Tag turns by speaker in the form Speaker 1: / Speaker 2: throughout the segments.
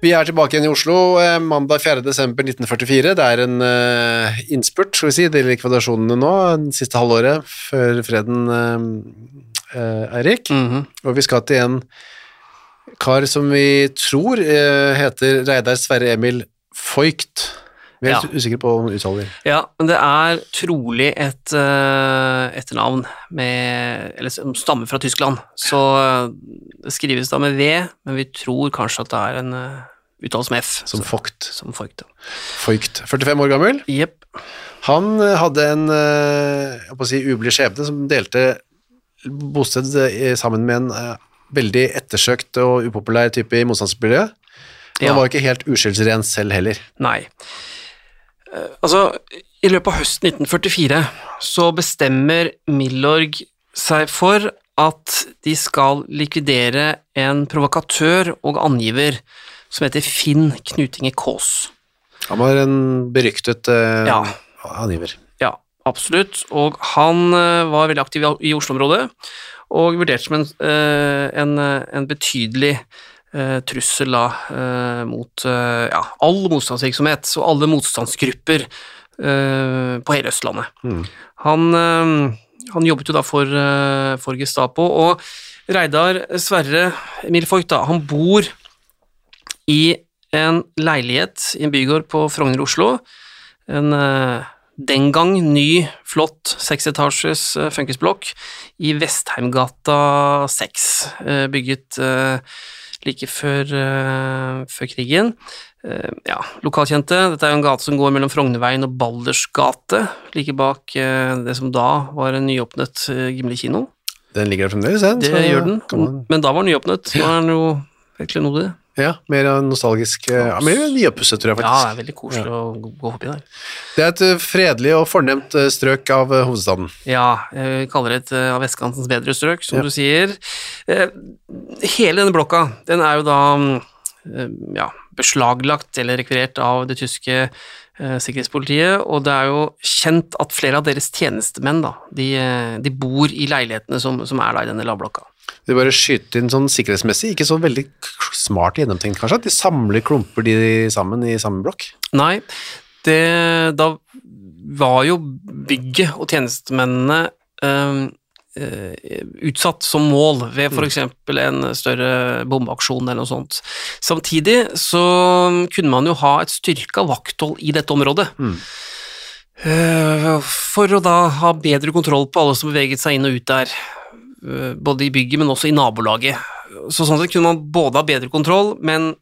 Speaker 1: Vi er tilbake igjen i Oslo eh, mandag 4. desember 1944. Det er en eh, innspurt, skal vi si, de likvidasjonene nå, det siste halvåret før freden, eh, eh, Eirik. Og vi skal til en kar som vi tror heter Reidar Sverre Emil Voigt. Vi er
Speaker 2: Ja.
Speaker 1: usikre på uttaler
Speaker 2: Ja, men det er trolig et uh, etternavn med, eller, som stammer fra Tyskland. Så eh, det skrives da med V, men vi tror kanskje at det er en uh, uttales med F.
Speaker 1: som
Speaker 2: Så-
Speaker 1: Vogt.
Speaker 2: Som Vogt, ja.
Speaker 1: Voigt. 45 år gammel.
Speaker 2: Yep.
Speaker 1: Han eh, hadde en eh, jeg på å si, ublid skjebne som delte bosted eh, sammen med en eh, veldig ettersøkt og upopulær type i motstandsmiljøet. Men
Speaker 2: Ja.
Speaker 1: Han var ikke helt uskyldsren selv heller.
Speaker 2: Nei. Eh, altså, i løpet av høsten 1944 så bestemmer Milorg seg for at de skal likvidere en provokatør og angiver som heter Finn Knutinge Kaas.
Speaker 1: Han var en beryktet eh,
Speaker 2: Ja.
Speaker 1: angiver.
Speaker 2: Ja, absolutt. Og han eh, var veldig aktiv i- i Oslo-området, og vurdert som en, eh, en, eh, en betydelig trussel da, eh, mot eh, ja, all motstandsvirksomhet og alle motstandsgrupper eh, på hele Østlandet. Han, eh, han jobbet jo da for, eh, for Gestapo, og Reidar Sverre Emil Voigt, da, han bor i en leilighet i en bygård på Frogner Oslo. En eh, den gang ny, flott seksetasjes funkisblokk i Vestheimgata 6, eh, bygget eh, like før, uh, før krigen. Uh, ja, lokalkjente. Dette er jo en gate som går mellom Frognerveien og Balders gate, like bak uh, det som da var en nyåpnet Gimli kino.
Speaker 1: Den ligger der fremdeles, den.
Speaker 2: Det
Speaker 1: så
Speaker 2: gjør den,
Speaker 1: man,
Speaker 2: men da var den nyåpnet. Nå er den jo helt klenodie.
Speaker 1: Ja, mer nostalgisk. eh, Ja, mer nyoppusset, tror jeg faktisk.
Speaker 2: Ja, det er veldig koselig å gå forbi der.
Speaker 1: Det er et eh, fredelig og fornemt eh, strøk av eh, hovedstaden.
Speaker 2: Ja, vi kaller det et eh, av vestkantens bedre strøk, som
Speaker 1: Ja.
Speaker 2: du sier. Eh, Hele denne blokka, den er jo da mm, eh, ja, beslaglagt eller rekvirert av det tyske eh, sikkerhetspolitiet, og det er jo kjent at flere av deres tjenestemenn da, de, eh, de bor i leilighetene som, som er da i denne lavblokka.
Speaker 1: De bare skyter inn sånn sikkerhetsmessig, ikke så veldig smart gjennomtenkt kanskje, at de samler klumper de sammen i samme blokk.
Speaker 2: Nei, det, da var jo bygget og tjenestemennene øh, eh, utsatt som mål ved f.eks. en større bombeaksjon eller noe sånt. Samtidig så kunne man jo ha et styrka vakthold i dette området. Mm. For å da ha bedre kontroll på alle som beveget seg inn og ut der, eh, både i bygget, men også i nabolaget. Så sånn sett kunne man både ha bedre kontroll, men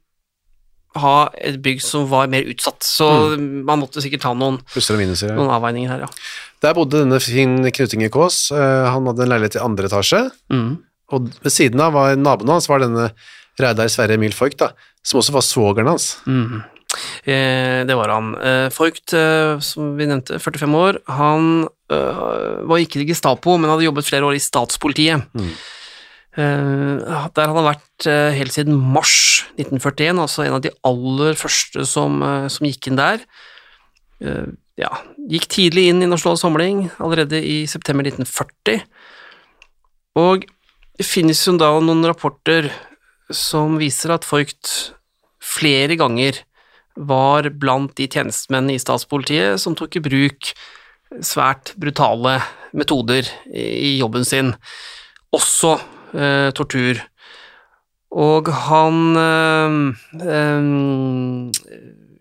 Speaker 2: ha et bygg som var mer utsatt. Så man måtte sikkert ta noen,
Speaker 1: minuser. Ja.
Speaker 2: noen avveininger her, ja.
Speaker 1: Der bodde denne Finn Knutinge Kaas. eh, Han hadde en leilighet i andre etasje,
Speaker 2: Mm.
Speaker 1: og ved siden av var naboen hans var denne Reidar Sverre Emil Voigt, da, som også var svogeren hans.
Speaker 2: Mm. Eh, det var han. Eh, Voigt, eh, som vi nevnte, 45 år, han eh, var ikke i Gestapo, men hadde jobbet flere år i statspolitiet. Mm. der han vært eh, helt siden mars 1941, altså en av de aller første som, eh, som gikk inn der. Eh, ja, gikk tidlig inn i Nasjonal Samling, allerede i september 1940. Og det finnes jo da noen rapporter som viser at Voigt flere ganger var blant de tjenestemenn i statspolitiet som tok i bruk svært brutale metoder i jobben sin, også eh, tortur. Og han eh, eh,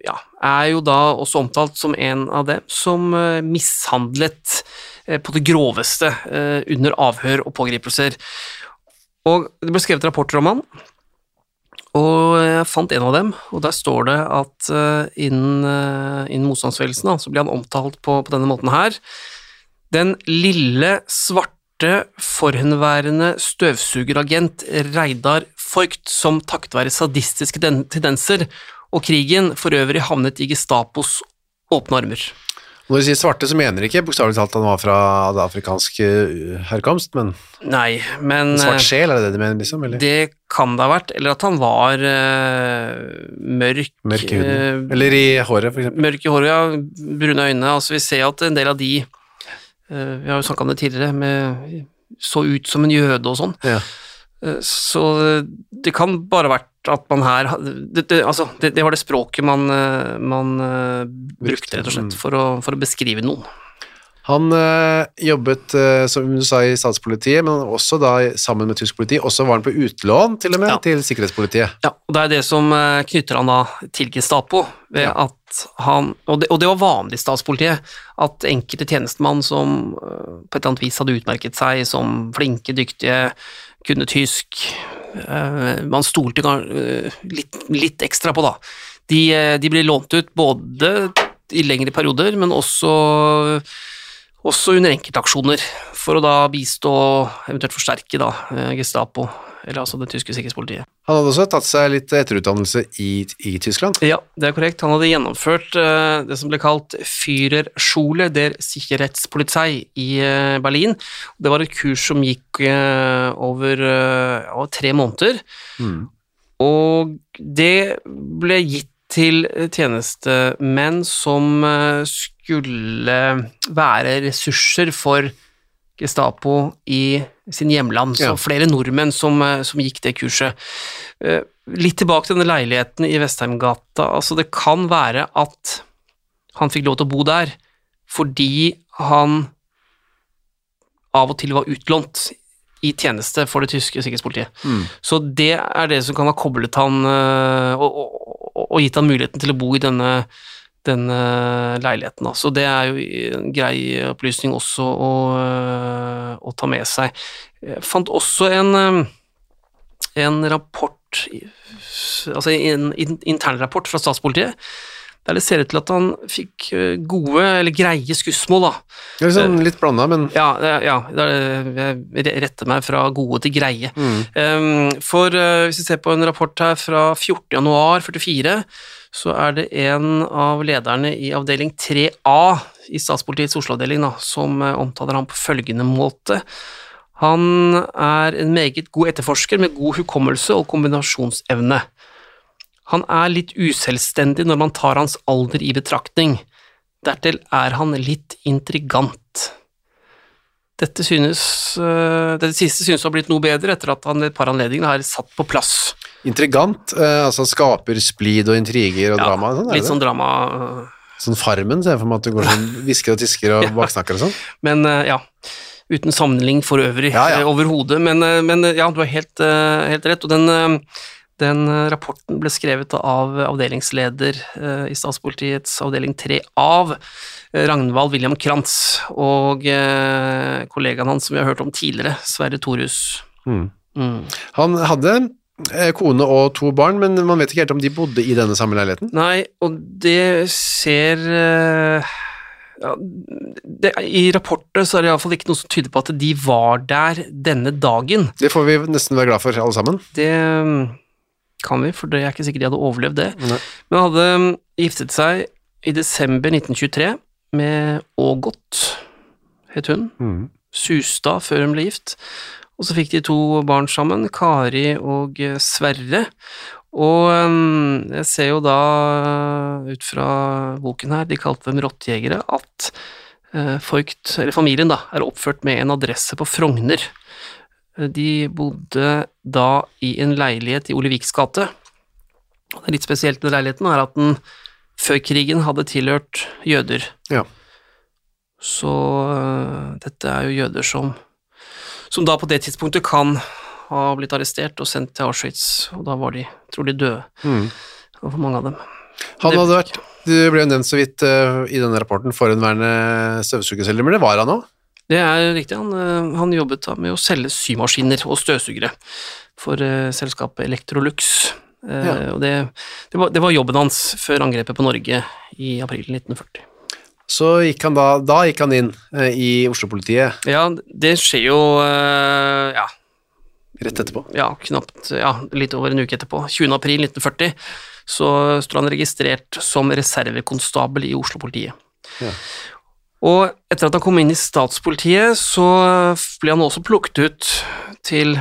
Speaker 2: ja, er jo da også omtalt som en av dem som eh, mishandlet eh, på det groveste under avhør og pågripelser. Og det ble skrevet rapporter om han, og jeg fant en av dem, og der står det at uh, innen, uh, innen motstandsbevegelsen så blir han omtalt på, på, denne måten her. Den lille, svarte, forhenværende støvsugeragent Reidar Voigt, som takket være sadistiske tendenser og krigen for øvrig havnet i Gestapos åpne armer.
Speaker 1: Når du sier svarte, så mener du ikke bokstavelig talt han var fra det afrikanske herkomst, men
Speaker 2: Nei, men
Speaker 1: Svart sjel, er det det du mener, liksom? Eller?
Speaker 2: Det kan det ha vært, eller at han var uh, mørk
Speaker 1: Mørk i huden. Uh, eller i håret, for eksempel.
Speaker 2: Mørk i håret, ja. Brune øyne. Altså, vi ser at en del av de uh, Vi har jo snakka om det tidligere, med så ut som en jøde og sånn.
Speaker 1: Ja.
Speaker 2: Så det kan bare ha vært at man her det, det, altså, det, det var det språket man, man brukte, rett og slett, for å, for å beskrive noen.
Speaker 1: Han øh, jobbet, øh, som du sa, i statspolitiet, men også da sammen med tysk politi. Også var han på utlån, til og med, ja. til sikkerhetspolitiet.
Speaker 2: Ja, og det er det som øh, knytter han da til Gestapo, ved ja. at han og det, og det, var vanlig i statspolitiet, at enkelte tjenestemann som på et eller annet vis hadde utmerket seg som flinke, dyktige, kunne tysk Man stolte litt, litt ekstra på, da. De, de ble lånt ut både i lengre perioder, men også også under enkeltaksjoner, for å da bistå, eventuelt forsterke da, Gestapo, eller altså det tyske sikkerhetspolitiet.
Speaker 1: Han hadde også tatt seg litt etterutdannelse i, i Tyskland?
Speaker 2: Ja, det er korrekt. Han hadde gjennomført uh, det som ble kalt Führerschule der Sicherheitspolizei i uh, Berlin. Det var et kurs som gikk uh, over tre måneder, mm. og det ble gitt til tjenestemenn som skulle være ressurser for Gestapo i sin hjemland. Så ja. flere nordmenn som, som, gikk det kurset. Litt tilbake til denne leiligheten i Vestheimgata. Altså, det kan være at han fikk lov til å bo der fordi han av og til var utlånt i tjeneste for det tyske sikkerhetspolitiet. Mm. Så det er det som kan ha koblet han og, og, og gitt han muligheten til å bo i denne denne leiligheten. Så det er jo en grei opplysning også å, å ta med seg. Jeg fant også en, en rapport, altså en internrapport fra statspolitiet, der det ser ut til at han fikk gode, eller greie skussmål, da.
Speaker 1: Det er sånn litt blanda, men
Speaker 2: Ja, ja jeg retter meg fra gode til greie. Mm. For hvis vi ser på en rapport her fra 14. januar 44, så er det en av lederne i avdeling 3A i statspolitiets Oslo-avdeling som eh, omtaler ham på følgende måte. Han er en meget god etterforsker med god hukommelse og kombinasjonsevne. Han er litt uselvstendig når man tar hans alder i betraktning. Dertil er han litt intrigant. Dette, synes, eh, dette siste synes å ha blitt noe bedre etter at han et par anledninger har satt på plass.
Speaker 1: Intrigant, eh, altså skaper splid og intriger og ja, drama?
Speaker 2: Sånn, litt sånn drama. Uh,
Speaker 1: sånn Farmen, ser jeg for meg at du går sånn hvisker og tisker og ja. baksnakker og sånn?
Speaker 2: Men ja, uten sammenligning for øvrig ja, ja. overhodet, men, men, ja, du har helt, helt rett. Og den, den, rapporten ble skrevet av avdelingsleder i statspolitiets avdeling 3 av Ragnvald William Krantz og kollegaen hans som vi har hørt om tidligere, Sverre Thorhus.
Speaker 1: Mm. Mm. Han hadde Eh, kone og to barn, men man vet ikke helt om de bodde i denne samme leiligheten?
Speaker 2: Nei, og det ser ja, det, I rapportet så er det iallfall ikke noe som tyder på at de var der denne dagen.
Speaker 1: Det får vi nesten være glad for, alle sammen.
Speaker 2: Det mm, kan vi, for det er ikke sikkert de hadde overlevd det. Nei. Men hadde mm, giftet seg i desember 1923 med Ågot, het hun. Mm. Sustad før hun ble gift. Og så fikk de to barn sammen, Kari og eh, Sverre. Og eh, jeg ser jo da eh, ut fra boken her, de kalte dem rottejegere, at Voigt, eller familien, da, er oppført med en adresse på Frogner. De bodde da i en leilighet i Oleviks gate. Det litt spesielt med leiligheten er at den før krigen hadde tilhørt jøder.
Speaker 1: Ja.
Speaker 2: Så dette er jo jøder som som da på det tidspunktet kan ha blitt arrestert og sendt til Auschwitz, og da var de trolig døde. Og for mange av dem.
Speaker 1: Han
Speaker 2: Det
Speaker 1: hadde vært, du ble jo nevnt så vidt uh, i denne rapporten, forhenværende støvsugerselger, men det var han òg.
Speaker 2: Det er riktig, han, eh, han jobbet med å selge symaskiner og støvsugere for eh, selskapet Electrolux. Eh,
Speaker 1: Ja.
Speaker 2: Og det, det, var, det var jobben hans før angrepet på Norge i april 1940.
Speaker 1: Så gikk han da, da gikk han inn eh, i Oslo-politiet
Speaker 2: Ja, det skjer jo eh, ja,
Speaker 1: rett etterpå.
Speaker 2: ja, knapt ja, litt over en uke etterpå. 20. april 1940 så står han registrert som reservekonstabel i Oslo-politiet.
Speaker 1: Ja.
Speaker 2: Og etter at han kom inn i statspolitiet, så ble han også plukket ut til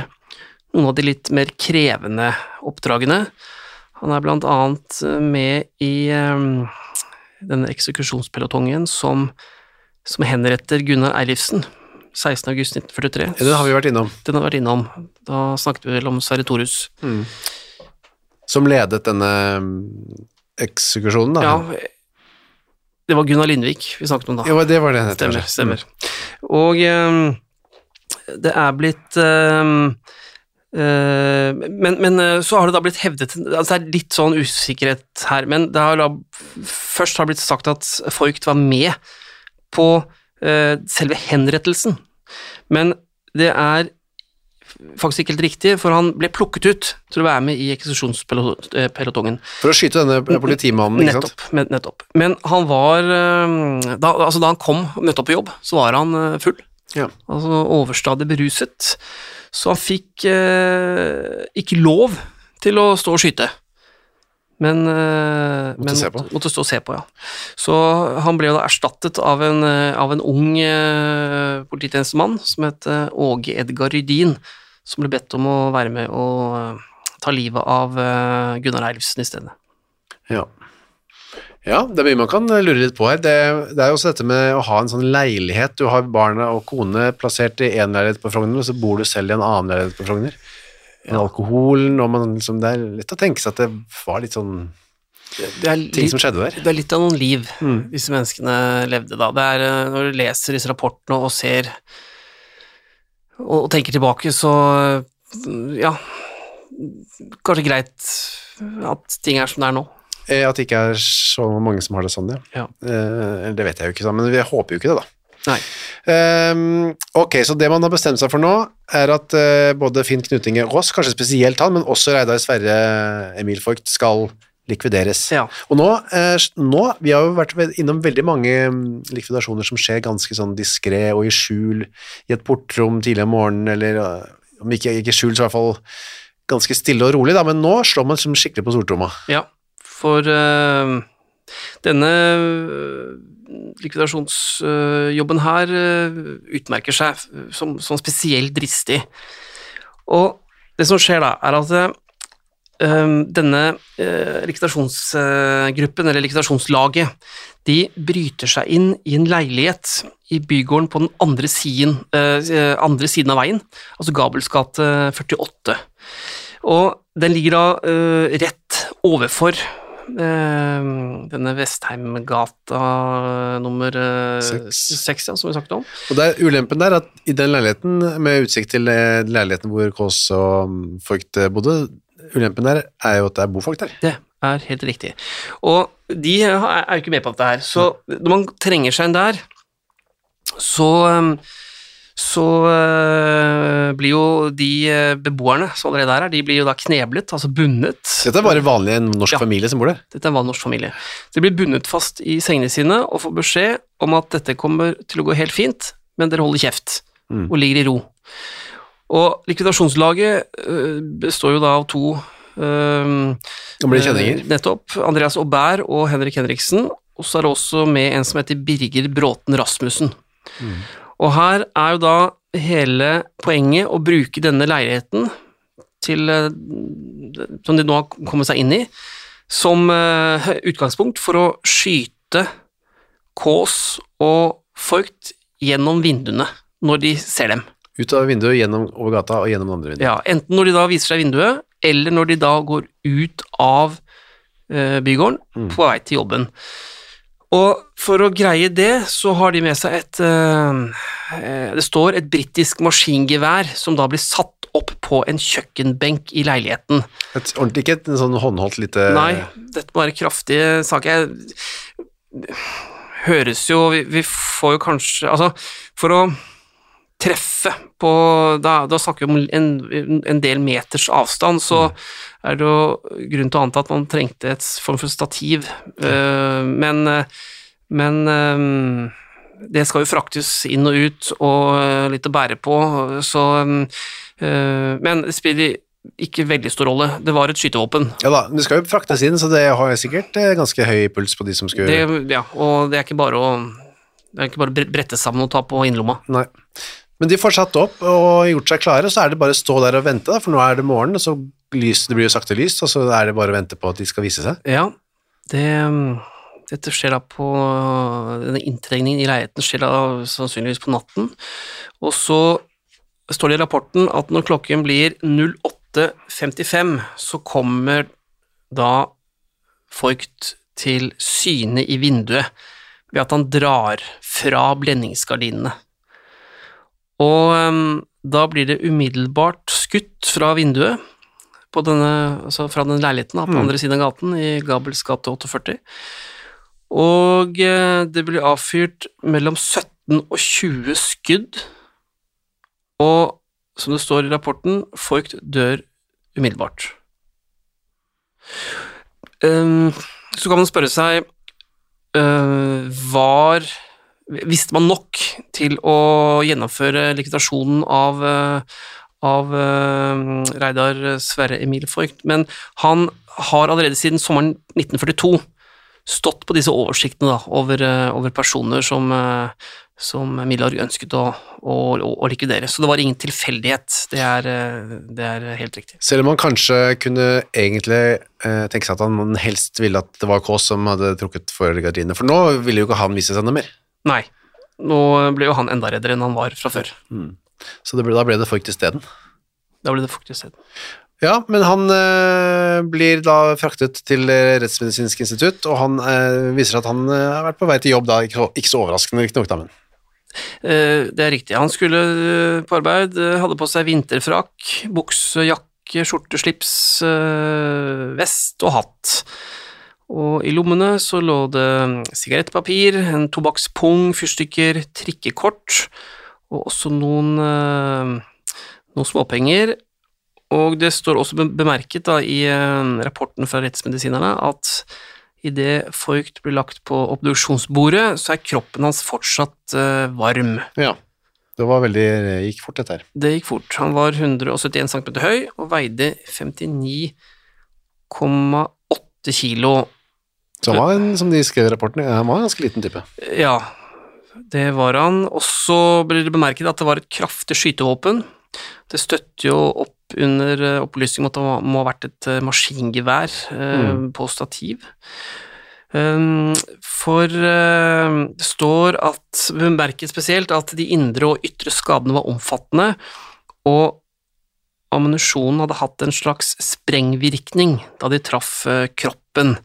Speaker 2: noen av de litt mer krevende oppdragene. Han er blant annet med i eh, denne eksekusjonspelotongen som, som henretter Gunnar Eilifsen 16.8.1943.
Speaker 1: Ja, Den har vi vært innom.
Speaker 2: Den har vi vært innom. Da snakket vi vel om Sverre Torhus. Mm.
Speaker 1: Som ledet denne mm, eksekusjonen, da.
Speaker 2: Ja, det var Gunnar Lindvik vi snakket om da.
Speaker 1: Jo, det var det.
Speaker 2: Stemmer, stemmer. Og um, det er blitt um, men, men eh, så har det da blitt hevdet altså Det er litt sånn usikkerhet her, men det har da først har blitt sagt at Voigt var med på uh, selve henrettelsen, men det er faktisk ikke helt riktig, for han ble plukket ut til å være med i eksekusjonspelotongen.
Speaker 1: For å skyte denne politimannen, ikke sant?
Speaker 2: Nettopp, men- nettopp. Men han var eh, da, altså da han kom møtte opp på jobb, så var han eh, full.
Speaker 1: Ja.
Speaker 2: Altså overstadig beruset. Så han fikk eh, ikke lov til å stå og skyte. Men, eh,
Speaker 1: Måtte
Speaker 2: men. Måtte, måtte stå og se på, ja. Så han ble jo da erstattet av en, eh, av en ung eh, polititjenestemann som het Åge Edgar Rydin, som ble bedt om å være med og ta livet av Gunnar Eilfsen i stedet.
Speaker 1: Ja. ja, det er mye man kan lure litt på her. Det, det er jo også dette med å ha en sånn leilighet. Du har barna og kone plassert i én leilighet på Frogner, og så bor du selv i en annen leilighet på Frogner. Men alkoholen og man liksom, Det er lett å tenke seg at det var litt sånn
Speaker 2: Det er, litt,
Speaker 1: der.
Speaker 2: det er litt av noen liv disse menneskene levde da. Det er eh, når du leser disse rapportene og ser og, og tenker tilbake, så mm, ja Kanskje greit at ting er som det er nå.
Speaker 1: Eh, At det ikke er så mange som har det sånn, ja.
Speaker 2: Ja.
Speaker 1: Eh, det vet jeg jo ikke, men jeg håper jo ikke det, da.
Speaker 2: Nei.
Speaker 1: Um, ok, så det man har bestemt seg for nå, er at uh, både Finn Knutinge Ross, kanskje spesielt han, men også Reidar Sverre Emil Voigt, skal likvideres.
Speaker 2: Ja.
Speaker 1: Og nå, uh, nå, vi har jo vært innom veldig mange mm, likvidasjoner som skjer ganske sånn diskré og i skjul, i et portrom tidlig om morgenen, eller uh, om ikke, ikke skjul, så i hvert fall ganske stille og rolig, da, men nå slår man som skikkelig på stortromma.
Speaker 2: Ja, for denne likvidasjonsjobben her eh, utmerker seg som, som spesielt dristig. Og det som skjer da, er at eh, denne eh, likvidasjonsgruppen, eller likvidasjonslaget, de bryter seg inn i en leilighet i bygården på den andre siden, andre siden av veien, altså Gabels gate 48. Og den ligger da rett overfor denne Vestheimgata nummer eh,
Speaker 1: Seks.
Speaker 2: ja, som vi snakket om.
Speaker 1: Og det er ulempen der at i den leiligheten, med utsikt til eh, leiligheten hvor Kåss og mm, Voigt eh, bodde, ulempen der er jo at det er bofolk der.
Speaker 2: Det er helt riktig. Og de er jo ikke med på dette her, så når man trenger seg inn der, så um, så uh, blir jo de uh, beboerne som allerede er her, de blir jo da kneblet, altså bundet.
Speaker 1: Dette er bare vanlig en norsk
Speaker 2: Ja.
Speaker 1: familie som bor der.
Speaker 2: Dette er en vanlig norsk familie. De blir bundet fast i sengene sine og får beskjed om at dette kommer til å gå helt fint, men dere holder kjeft
Speaker 1: Mm.
Speaker 2: og ligger i ro. Og likvidasjonslaget øh, består jo da av to øh,
Speaker 1: Gamle kjenninger.
Speaker 2: øh, nettopp. Andreas Aubert og Henrik Henriksen. Og så er det også med en som heter Birger Bråten Rasmussen. Og her er jo da hele poenget å bruke denne leiligheten til, øh, som de nå har kommet seg inn i, som eh, utgangspunkt for å skyte Kås og folk gjennom vinduene når de ser dem.
Speaker 1: Ut av vinduet, gjennom over gata og gjennom det andre vinduet.
Speaker 2: Ja, enten når de da viser seg vinduet, eller når de da går ut av bygården bygården på vei til jobben. Og for å greie det, så har de med seg et eh, eh, Det står et britisk maskingevær som da blir satt opp på en kjøkkenbenk i leiligheten.
Speaker 1: Et, ordentlig ikke et sånn håndholdt lite
Speaker 2: Nei, dette må være kraftige saker. Jeg høres jo vi, vi får jo kanskje Altså, for å treffe på Da, da snakker vi om en, en del meters avstand, så er det jo grunn til å anta at man trengte et form for stativ. Uh, men men um, det skal jo fraktes inn og ut og eh, litt å bære på, så eh, Men det spiller ikke veldig stor rolle. Det var et skytevåpen.
Speaker 1: Ja da, det skal jo fraktes inn, så det har sikkert ganske høy puls på de som skulle
Speaker 2: Det, ja, og det er ikke bare å det er ikke bare brette sammen og ta på innerlomma.
Speaker 1: Nei. Men de får satt opp og gjort seg klare, så er det bare å stå der og vente, da, for nå er det morgen, og så lys, det blir jo sakte lyst, og så er det bare å vente på at de skal vise seg.
Speaker 2: Ja, det, dette skjer da på Denne inntrengningen i leiligheten skjer da sannsynligvis på natten. Og så står det i rapporten at når klokken blir 08.55, så kommer da Voigt til syne i vinduet ved at han drar fra blendingsgardinene. Og um, da blir det umiddelbart skutt fra vinduet på denne, altså fra den leiligheten da, på andre siden av gaten, i Gabels gate 48. Og uh, det blir avfyrt mellom 17 og 20 skudd, og som det står i rapporten, folk dør umiddelbart. Um, så kan man spørre seg uh, Var Visste man nok til å gjennomføre likvidasjonen av, eh, av eh, Reidar Sverre Emil Voigt? Men han har allerede siden sommeren 1942 stått på disse oversiktene da, over, eh, over personer som, som Milorg ønsket å, å, å likvidere. Så det var ingen tilfeldighet, det er, det er helt riktig.
Speaker 1: Selv om han kanskje kunne egentlig eh, tenke seg at han helst ville at det var Kaas som hadde trukket for gardinene, for nå ville jo ikke han vise seg noe mer.
Speaker 2: Nei, nå ble jo han enda reddere enn han var fra før.
Speaker 1: Så det ble, da ble det fukt isteden.
Speaker 2: Da ble det fukt isteden.
Speaker 1: Ja, men han eh, blir da fraktet til eh, Rettsmedisinsk institutt, og han eh, viser at han eh, har vært på vei til jobb da, ikke så, ikke så overraskende riktignok, da, men
Speaker 2: Eh, Det er riktig. Han skulle eh, på arbeid, hadde på seg vinterfrakk, bukse, jakke, skjorte, slips, vest og hatt. Og i lommene så lå det sigarettpapir, en tobakkspung, fyrstikker, trikkekort, og også noen, eh, noen småpenger. Og det står også bemerket da, i eh, rapporten fra rettsmedisinerne at idet Voigt blir lagt på obduksjonsbordet, så er kroppen hans fortsatt eh, varm.
Speaker 1: ja. Det var veldig, gikk fort dette her.
Speaker 2: Det gikk fort. Han var 171 cm høy og veide 59,8 kilo.
Speaker 1: Så han var, en, som de skrev i rapporten, han var en ganske liten type.
Speaker 2: Ja, det var han. Og så ble det bemerket at det var et kraftig skytevåpen. Det støtter jo opp under eh, opplysning om at det må- ha vært et eh, maskingevær eh, på stativ. Um, For uh, det står at, bemerket spesielt, at de indre og ytre skadene var omfattende, og ammunisjonen hadde hatt en slags sprengvirkning da de traff uh, kroppen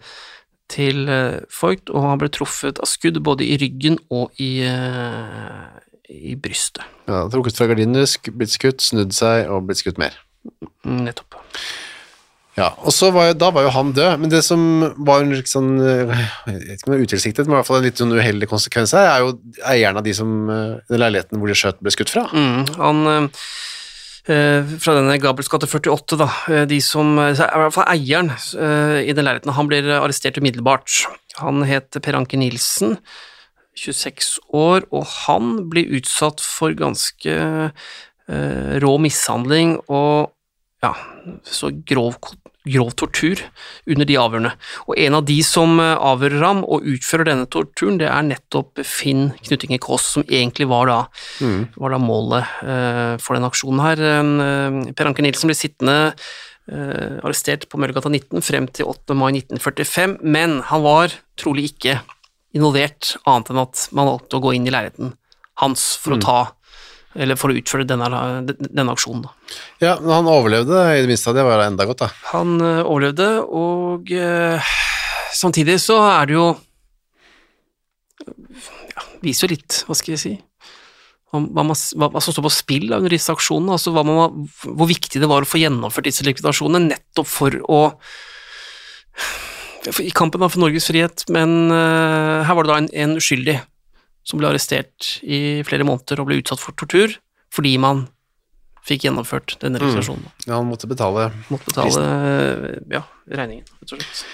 Speaker 2: til eh, Voigt, og han ble truffet av skudd både i ryggen og i, eh, i brystet.
Speaker 1: Ja, trukket fra gardiner, blitt skutt, snudd seg og blitt skutt mer.
Speaker 2: Nettopp.
Speaker 1: Ja, og så var jo, da var jo han død, men det som var en sånn, eh, jeg vet ikke om det er utilsiktet, men i hvert fall en litt sånn uheldig konsekvens her, er jo eieren av de som, eh, den leiligheten hvor de skjøt ble skutt fra.
Speaker 2: Mm, han eh, eh, fra denne Gabels gate 48, da, eh, de som, eh, i hvert fall eieren eh, i den leiligheten, han blir arrestert umiddelbart. Han het Per Anker Nilsen, 26 år, og han blir utsatt for ganske eh, rå mishandling og ja, så grov, grov tortur under de avhørene. Og en av de som eh, avhører ham og utfører denne torturen, det er nettopp Finn Knuttinge Kaas, som egentlig var da, var da målet uh, for den aksjonen her. Eh, per Anker Nilsen ble sittende uh, arrestert på Møllergata 19 frem til 8. mai 1945, men han var trolig ikke involvert, annet enn at man valgte å gå inn i leiligheten hans for å ta eller for å utføre denne, denne aksjonen. Da.
Speaker 1: Ja, men han overlevde, i det minste det var enda godt da.
Speaker 2: Han eh, overlevde, og eh, samtidig så er det jo ja, viser jo litt, hva skal jeg si, om hva, man, hva, hva som står på spill da, under disse aksjonene, altså man, hvor viktig det var å få gjennomført disse likvidasjonene, nettopp for å i kampen for Norges frihet, men uh, her var det da en, en, uskyldig som ble arrestert i flere måneder og ble utsatt for tortur fordi man fikk gjennomført denne registrasjonen.
Speaker 1: Mm. Ja, han måtte betale
Speaker 2: Måtte betale ja, regningen, rett og slett.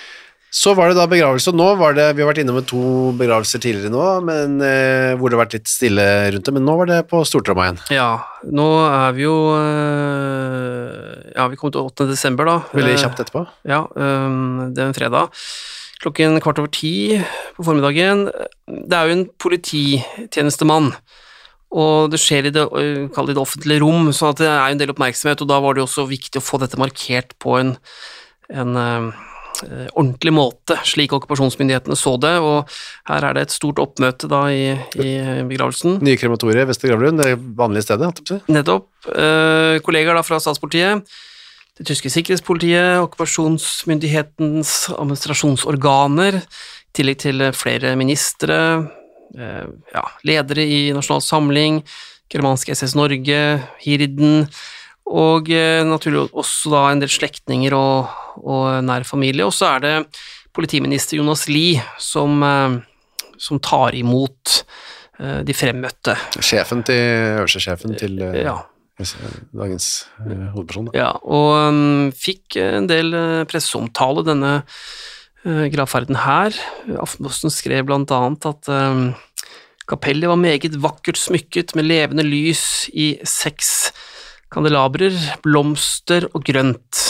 Speaker 1: Så var det da begravelse, og nå var det Vi har vært innom med to begravelser tidligere nå, men, eh, hvor det har vært litt stille rundt det, men nå var det på stortromma igjen.
Speaker 2: Ja, nå er vi jo eh, Ja, vi kom til 8. desember, da.
Speaker 1: Veldig kjapt etterpå.
Speaker 2: Eh, ja, eh, det er en fredag. Klokken kvart over ti på formiddagen. Det er jo en polititjenestemann og det skjer i det, det, offentlige rom, så det er en del oppmerksomhet, og da var det jo også viktig å få dette markert på en, en ordentlig måte, slik okkupasjonsmyndighetene så det, og her er det et stort oppmøte da i, i begravelsen.
Speaker 1: Nye krematoriet Vestre Gravlund, det vanlige stedet?
Speaker 2: Nettopp. Uh, kollegaer da fra statspolitiet, det tyske sikkerhetspolitiet, okkupasjonsmyndighetens administrasjonsorganer, i tillegg til flere ministre, Eh, ja, ledere i Nasjonal Samling, Germansk SS Norge, Hirden, og eh, naturlig også da en del slektninger og, og nær familie. Og så er det politiminister Jonas Lie som, eh, som tar imot de fremmøtte.
Speaker 1: Sjefen til øverste til ja. Dagens hovedperson.
Speaker 2: Ja, og um, fikk en del presseomtale, denne uh, gravferden her. Aftenposten skrev blant annet at um, kapellet var meget vakkert smykket med levende lys i seks kandelabrer, blomster og grønt.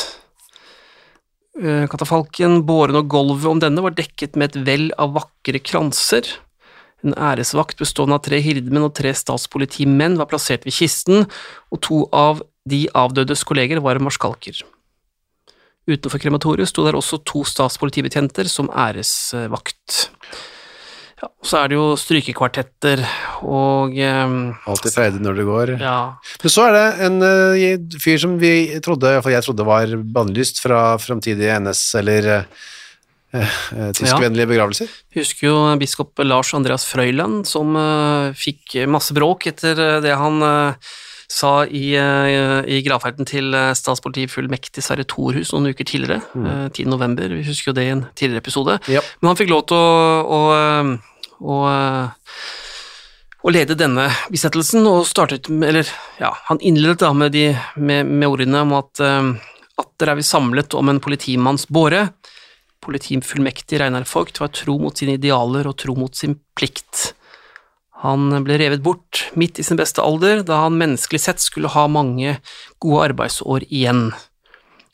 Speaker 2: Katafalken, båren og gulvet om denne var dekket med et vell av vakre kranser. En æresvakt bestående av tre hirdemenn og tre statspolitimenn var plassert ved kisten, og to av de avdødes kolleger var marskalker. Utenfor krematoriet sto der også to statspolitibetjenter som æresvakt. Ja, så er det jo strykekvartetter og eh,
Speaker 1: Alltid freidig når det går.
Speaker 2: Ja.
Speaker 1: Men så er det en uh, fyr som vi trodde, iallfall jeg trodde var bannlyst fra framtidige NS- eller uh, tyskvennlige ja. begravelser.
Speaker 2: Jeg husker jo biskop Lars Andreas Frøyland, som fikk masse bråk etter det han sa i, eh, i gravferden til eh, statspolitifullmektig Sverre Thorhus noen uker tidligere, mm. 10. Eh, november, vi husker jo det i en tidligere episode,
Speaker 1: ja.
Speaker 2: men han fikk lov til å, å, å, å lede denne bisettelsen, og startet med, eller ja, han innledet da med, de, med, med ordene om at atter er vi samlet om en politimanns båre. Politifullmektig Reinar Vogt var tro mot sine idealer og tro mot sin plikt. Han ble revet bort midt i sin beste alder, da han menneskelig sett skulle ha mange gode arbeidsår igjen.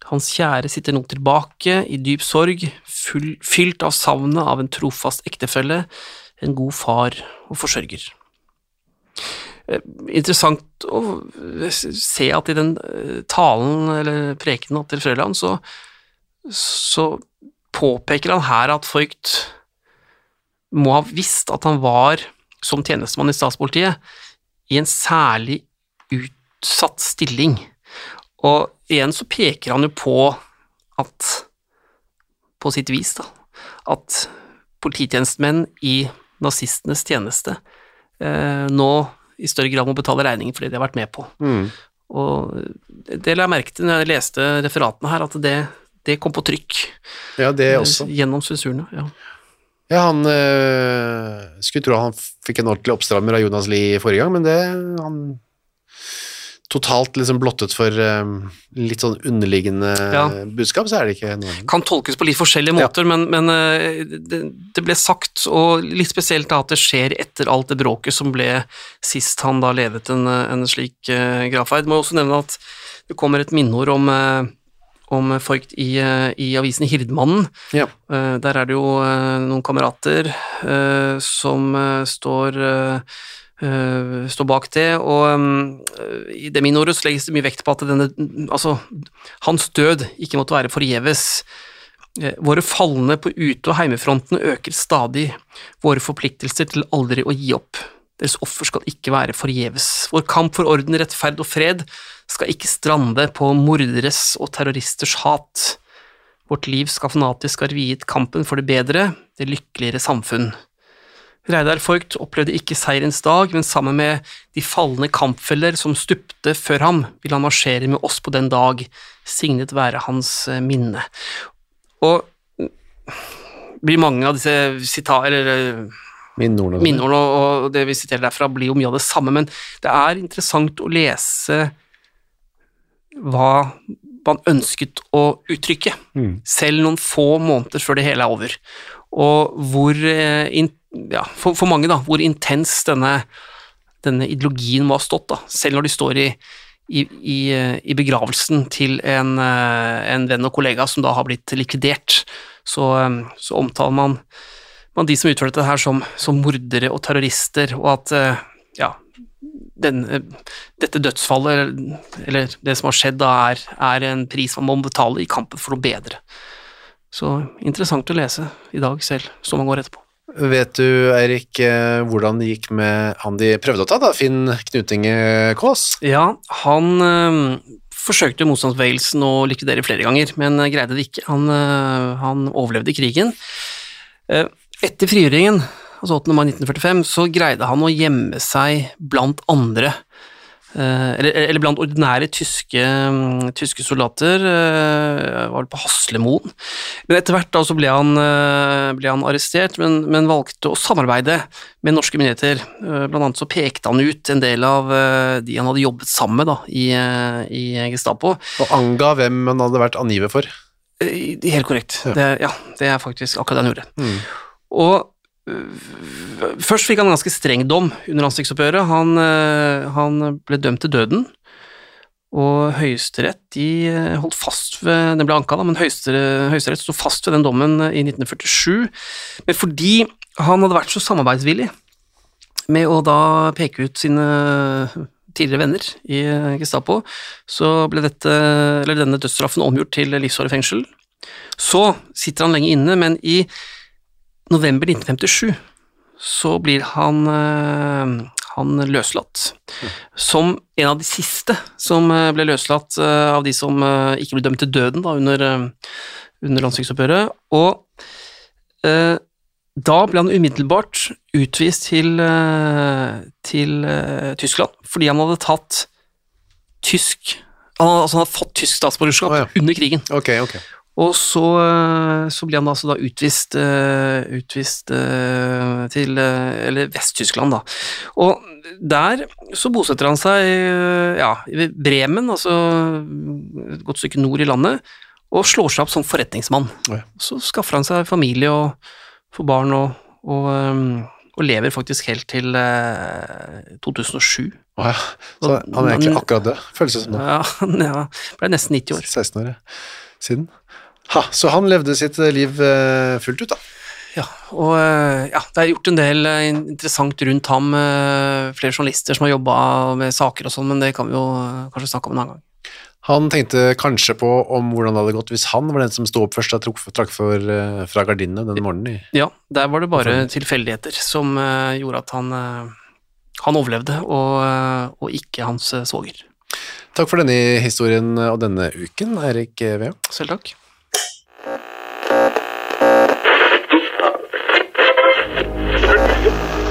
Speaker 2: Hans kjære sitter nå tilbake i dyp sorg, full, fylt av savnet av en trofast ektefelle, en god far og forsørger. Eh, interessant å se at i den eh, talen, eller prekenen til Frøland, så, så påpeker han her at Voigt må ha visst at han var som tjenestemann i statspolitiet i en særlig utsatt stilling. Og igjen så peker han jo på at, på sitt vis, da, at polititjenestemenn i nazistenes tjeneste eh, nå i større grad må betale regningen for det de har vært med på.
Speaker 1: Mm.
Speaker 2: Og det la jeg merke til når jeg leste referatene her, at det, det kom på trykk.
Speaker 1: Ja, det eh, også.
Speaker 2: Gjennom sensurene. ja.
Speaker 1: Ja, han øh, skulle tro han fikk en ordentlig oppstrammer av Jonas Lie forrige gang, men det han totalt liksom blottet for um, litt sånn underliggende ja. budskap, så er det ikke noe
Speaker 2: Kan tolkes på litt forskjellige måter, ja. men, men det, det, ble sagt, og litt spesielt da at det skjer etter alt det bråket som ble sist han da ledet en, en slik uh, gravferd. Må også nevne at det kommer et minneord om uh, om Voigt i, eh, i avisen Hirdmannen.
Speaker 1: Ja.
Speaker 2: Eh, der er det jo eh, noen kamerater som står står bak det, og i det minneordet så legges det mye vekt på at denne, altså, hans død ikke måtte være forgjeves. Våre falne på ute- og heimefronten øker stadig, våre forpliktelser til aldri å gi opp. Deres offer skal ikke være forgjeves. Vår kamp for orden, rettferd og fred skal ikke strande på morderes og terroristers hat. Vårt liv skal fanatisk være viet kampen for det bedre, det lykkeligere samfunn. Reidar Voigt opplevde ikke seierens dag, men sammen med de falne kampfeller som stupte før ham, vil han marsjere med oss på den dag, signet være hans eh, minne. Og mm, blir mange av disse sita eller eh,
Speaker 1: Minneordene.
Speaker 2: minneordene og det vi siterer derfra, blir jo mye av det samme, men det er interessant å lese hva man ønsket å uttrykke,
Speaker 1: Mm.
Speaker 2: selv noen få måneder før det hele er over. Og hvor, eh, ja, for, for mange, da, hvor intens denne, denne ideologien må ha stått, da, selv når de står i, i, i, eh, i begravelsen til en, eh, en venn og kollega som da har blitt likvidert, så, så omtaler man, man de som utførte dette her som, som mordere og terrorister, og at eh, ja, den, eh, dette dødsfallet, eller, det som har skjedd, da er, er en pris man må betale i kampen for noe bedre. Så interessant å lese i dag selv, så mange år etterpå.
Speaker 1: Vet du, Eirik, eh, hvordan det gikk med han de prøvde å ta, da? Finn Knutinge Kaas?
Speaker 2: Ja, han øh, forsøkte motstandsbevegelsen å likvidere flere ganger, men greide det ikke. Han, øh, han overlevde krigen. Eh, etter frigjøringen, altså 8. mai 1945, så greide han å gjemme seg blant andre, eh, eller, eller blant ordinære tyske, mm, tyske soldater, eh, var vel på Haslemoen. Men etter hvert da så ble han, eh, ble han arrestert, men, men valgte å samarbeide med norske myndigheter. Blant annet så pekte han ut en del av de han hadde jobbet sammen med da, i, i Gestapo.
Speaker 1: Og anga hvem han hadde vært angiver for.
Speaker 2: Helt korrekt.
Speaker 1: Ja.
Speaker 2: Det, ja, det er faktisk akkurat det han gjorde.
Speaker 1: Mm.
Speaker 2: Og øh, først fikk han en ganske streng dom under ansiktsoppgjøret. Han, øh, han ble dømt til døden, og Høyesterett de øh, holdt fast ved Den ble anka, da, men Høyesterett, sto fast ved den dommen i 1947. Men fordi han hadde vært så samarbeidsvillig med å da peke ut sine tidligere venner i Gestapo, så ble dette, denne dødsstraffen omgjort til livsvarig fengsel. Så sitter han lenge inne, men i november 1957 så blir han, eh, han løslatt. Som en av de siste som eh, ble løslatt eh, av de som ikke ble dømt til døden da, under, under landssviksoppgjøret. Og eh, da ble han umiddelbart utvist til, til eh, Tyskland, fordi han hadde tatt tysk han, hadde- altså han hadde fått tysk statsborgerskap
Speaker 1: oh, ja.
Speaker 2: under krigen.
Speaker 1: Ok, ok.
Speaker 2: Og så, eh, så ble han altså da utvist, eh, utvist eh, til eller Vest-Tyskland, da. Og der så bosetter han seg ja, i Bremen, altså et godt stykke nord i landet, og slår seg opp som forretningsmann.
Speaker 1: Ja.
Speaker 2: Så skaffer han seg familie og får barn og, og, og lever faktisk helt til eh, 2007.
Speaker 1: Å ja. Så han er egentlig akkurat død, føles det som nå.
Speaker 2: Ja, han ja, ble nesten 90 år.
Speaker 1: 16 år ja. siden. Ha, så han levde sitt liv eh, fullt ut, da.
Speaker 2: Ja, og eh, ja, det er gjort en del eh, interessant rundt ham, eh, flere journalister som har jobba med saker og sånn, men det kan vi jo eh, kanskje snakke om en annen gang.
Speaker 1: Han tenkte kanskje på om hvordan det hadde gått hvis han var den som sto opp først og trakk, for, eh, fra gardinene den morgenen.
Speaker 2: Ja, der var det bare tilfeldigheter som eh, gjorde at han, eh, han overlevde, og, eh, og ikke hans eh, svoger.
Speaker 1: Takk for denne historien og denne uken, Eirik Vea.
Speaker 2: Selv takk.